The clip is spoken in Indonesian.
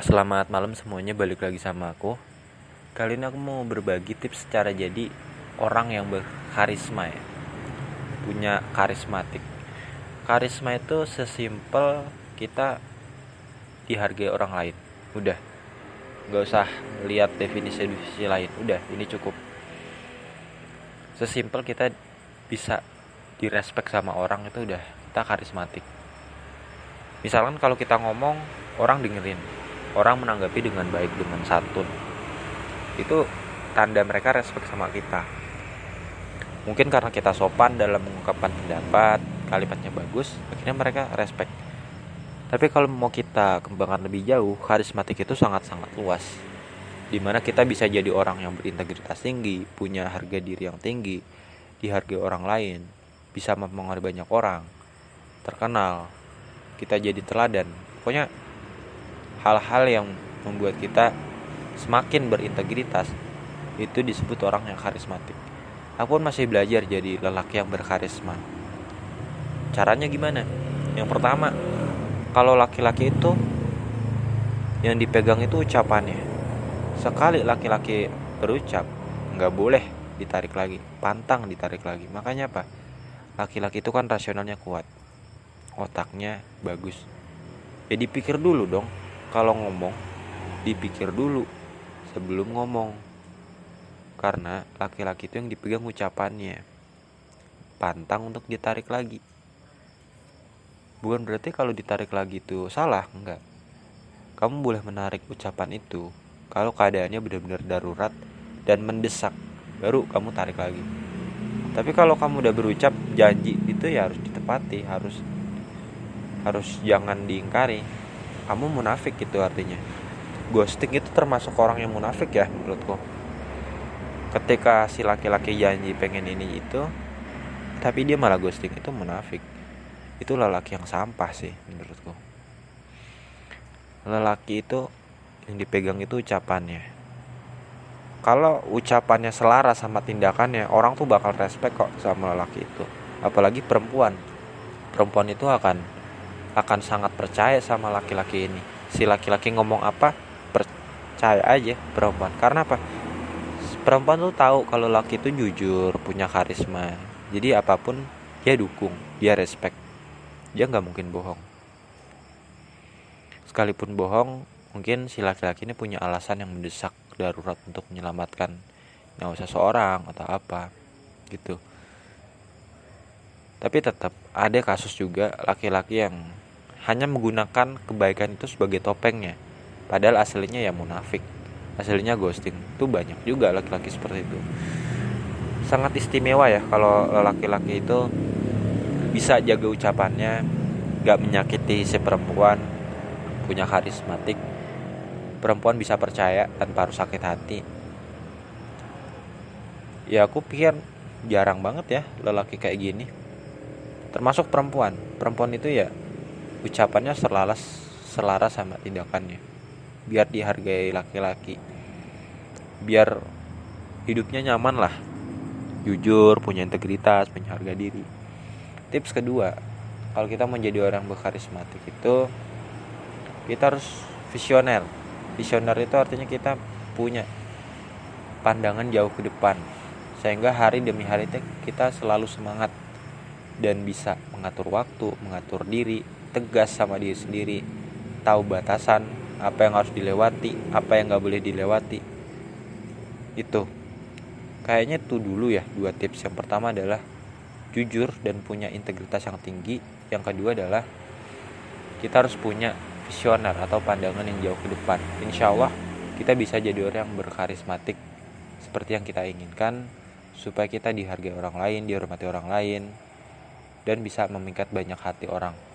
Selamat malam semuanya, balik lagi sama aku. Kali ini aku mau berbagi tips cara jadi orang yang berkarisma ya. Punya karismatik. Karisma itu sesimpel kita dihargai orang lain. Udah. Gak usah lihat definisi-definisi lain. Udah, ini cukup. Sesimpel kita bisa direspek sama orang itu udah kita karismatik. Misalkan kalau kita ngomong, orang dengerin orang menanggapi dengan baik dengan santun. Itu tanda mereka respect sama kita. Mungkin karena kita sopan dalam mengungkapkan pendapat kalimatnya bagus akhirnya mereka respect. Tapi kalau mau kita kembangkan lebih jauh karismatik itu sangat-sangat luas. Di mana kita bisa jadi orang yang berintegritas tinggi punya harga diri yang tinggi dihargai orang lain bisa mempengaruhi banyak orang terkenal kita jadi teladan. Pokoknya hal-hal yang membuat kita semakin berintegritas itu disebut orang yang karismatik. Aku pun masih belajar jadi lelaki yang berkarisma. Caranya gimana? Yang pertama, kalau laki-laki itu yang dipegang itu ucapannya. Sekali laki-laki berucap, nggak boleh ditarik lagi, pantang ditarik lagi. Makanya apa? Laki-laki itu kan rasionalnya kuat, otaknya bagus. Jadi ya pikir dulu dong, kalau ngomong dipikir dulu sebelum ngomong. Karena laki-laki itu yang dipegang ucapannya. Pantang untuk ditarik lagi. Bukan berarti kalau ditarik lagi itu salah enggak. Kamu boleh menarik ucapan itu kalau keadaannya benar-benar darurat dan mendesak. Baru kamu tarik lagi. Tapi kalau kamu udah berucap janji itu ya harus ditepati harus harus jangan diingkari kamu munafik itu artinya. Ghosting itu termasuk orang yang munafik ya menurutku ketika si laki-laki janji pengen ini itu tapi dia malah ghosting itu munafik. Itu lelaki yang sampah sih menurutku lelaki itu yang dipegang itu ucapannya. Kalau ucapannya selaras sama tindakannya orang tuh bakal respect kok sama lelaki itu. Apalagi perempuan. Perempuan itu akan akan sangat percaya sama laki-laki ini. Si laki-laki ngomong apa percaya aja perempuan. Karena apa? Perempuan tuh tahu kalau laki itu jujur punya karisma. Jadi apa pun dia dukung dia respect. Dia nggak mungkin bohong. Sekalipun bohong mungkin si laki-laki ini punya alasan yang mendesak darurat untuk menyelamatkan nyawa seseorang atau apa gitu. Tapi tetap ada kasus juga laki-laki yang hanya menggunakan kebaikan itu sebagai topengnya. Padahal aslinya ya munafik. Aslinya ghosting. Itu banyak juga laki-laki seperti itu. Sangat istimewa ya kalau laki-laki itu bisa jaga ucapannya gak menyakiti si perempuan punya karismatik. Perempuan bisa percaya tanpa harus sakit hati. Ya aku pikir jarang banget ya lelaki kayak gini. Termasuk perempuan. Perempuan itu ya ucapannya selaras selaras sama tindakannya. Biar dihargai laki-laki. Biar hidupnya nyaman lah. Jujur punya integritas punya harga diri. Tips kedua kalau kita menjadi orang berkarismatik itu kita harus visioner. Visioner itu artinya kita punya pandangan jauh ke depan. Sehingga hari demi hari kita selalu semangat dan bisa mengatur waktu, mengatur diri, tegas sama diri sendiri, tahu batasan apa yang harus dilewati, apa yang nggak boleh dilewati. Itu kayaknya itu dulu ya dua tips. Yang pertama adalah jujur dan punya integritas yang tinggi. Yang kedua adalah kita harus punya visioner atau pandangan yang jauh ke depan. Insya Allah kita bisa jadi orang yang berkarismatik seperti yang kita inginkan supaya kita dihargai orang lain, dihormati orang lain, dan bisa memikat banyak hati orang.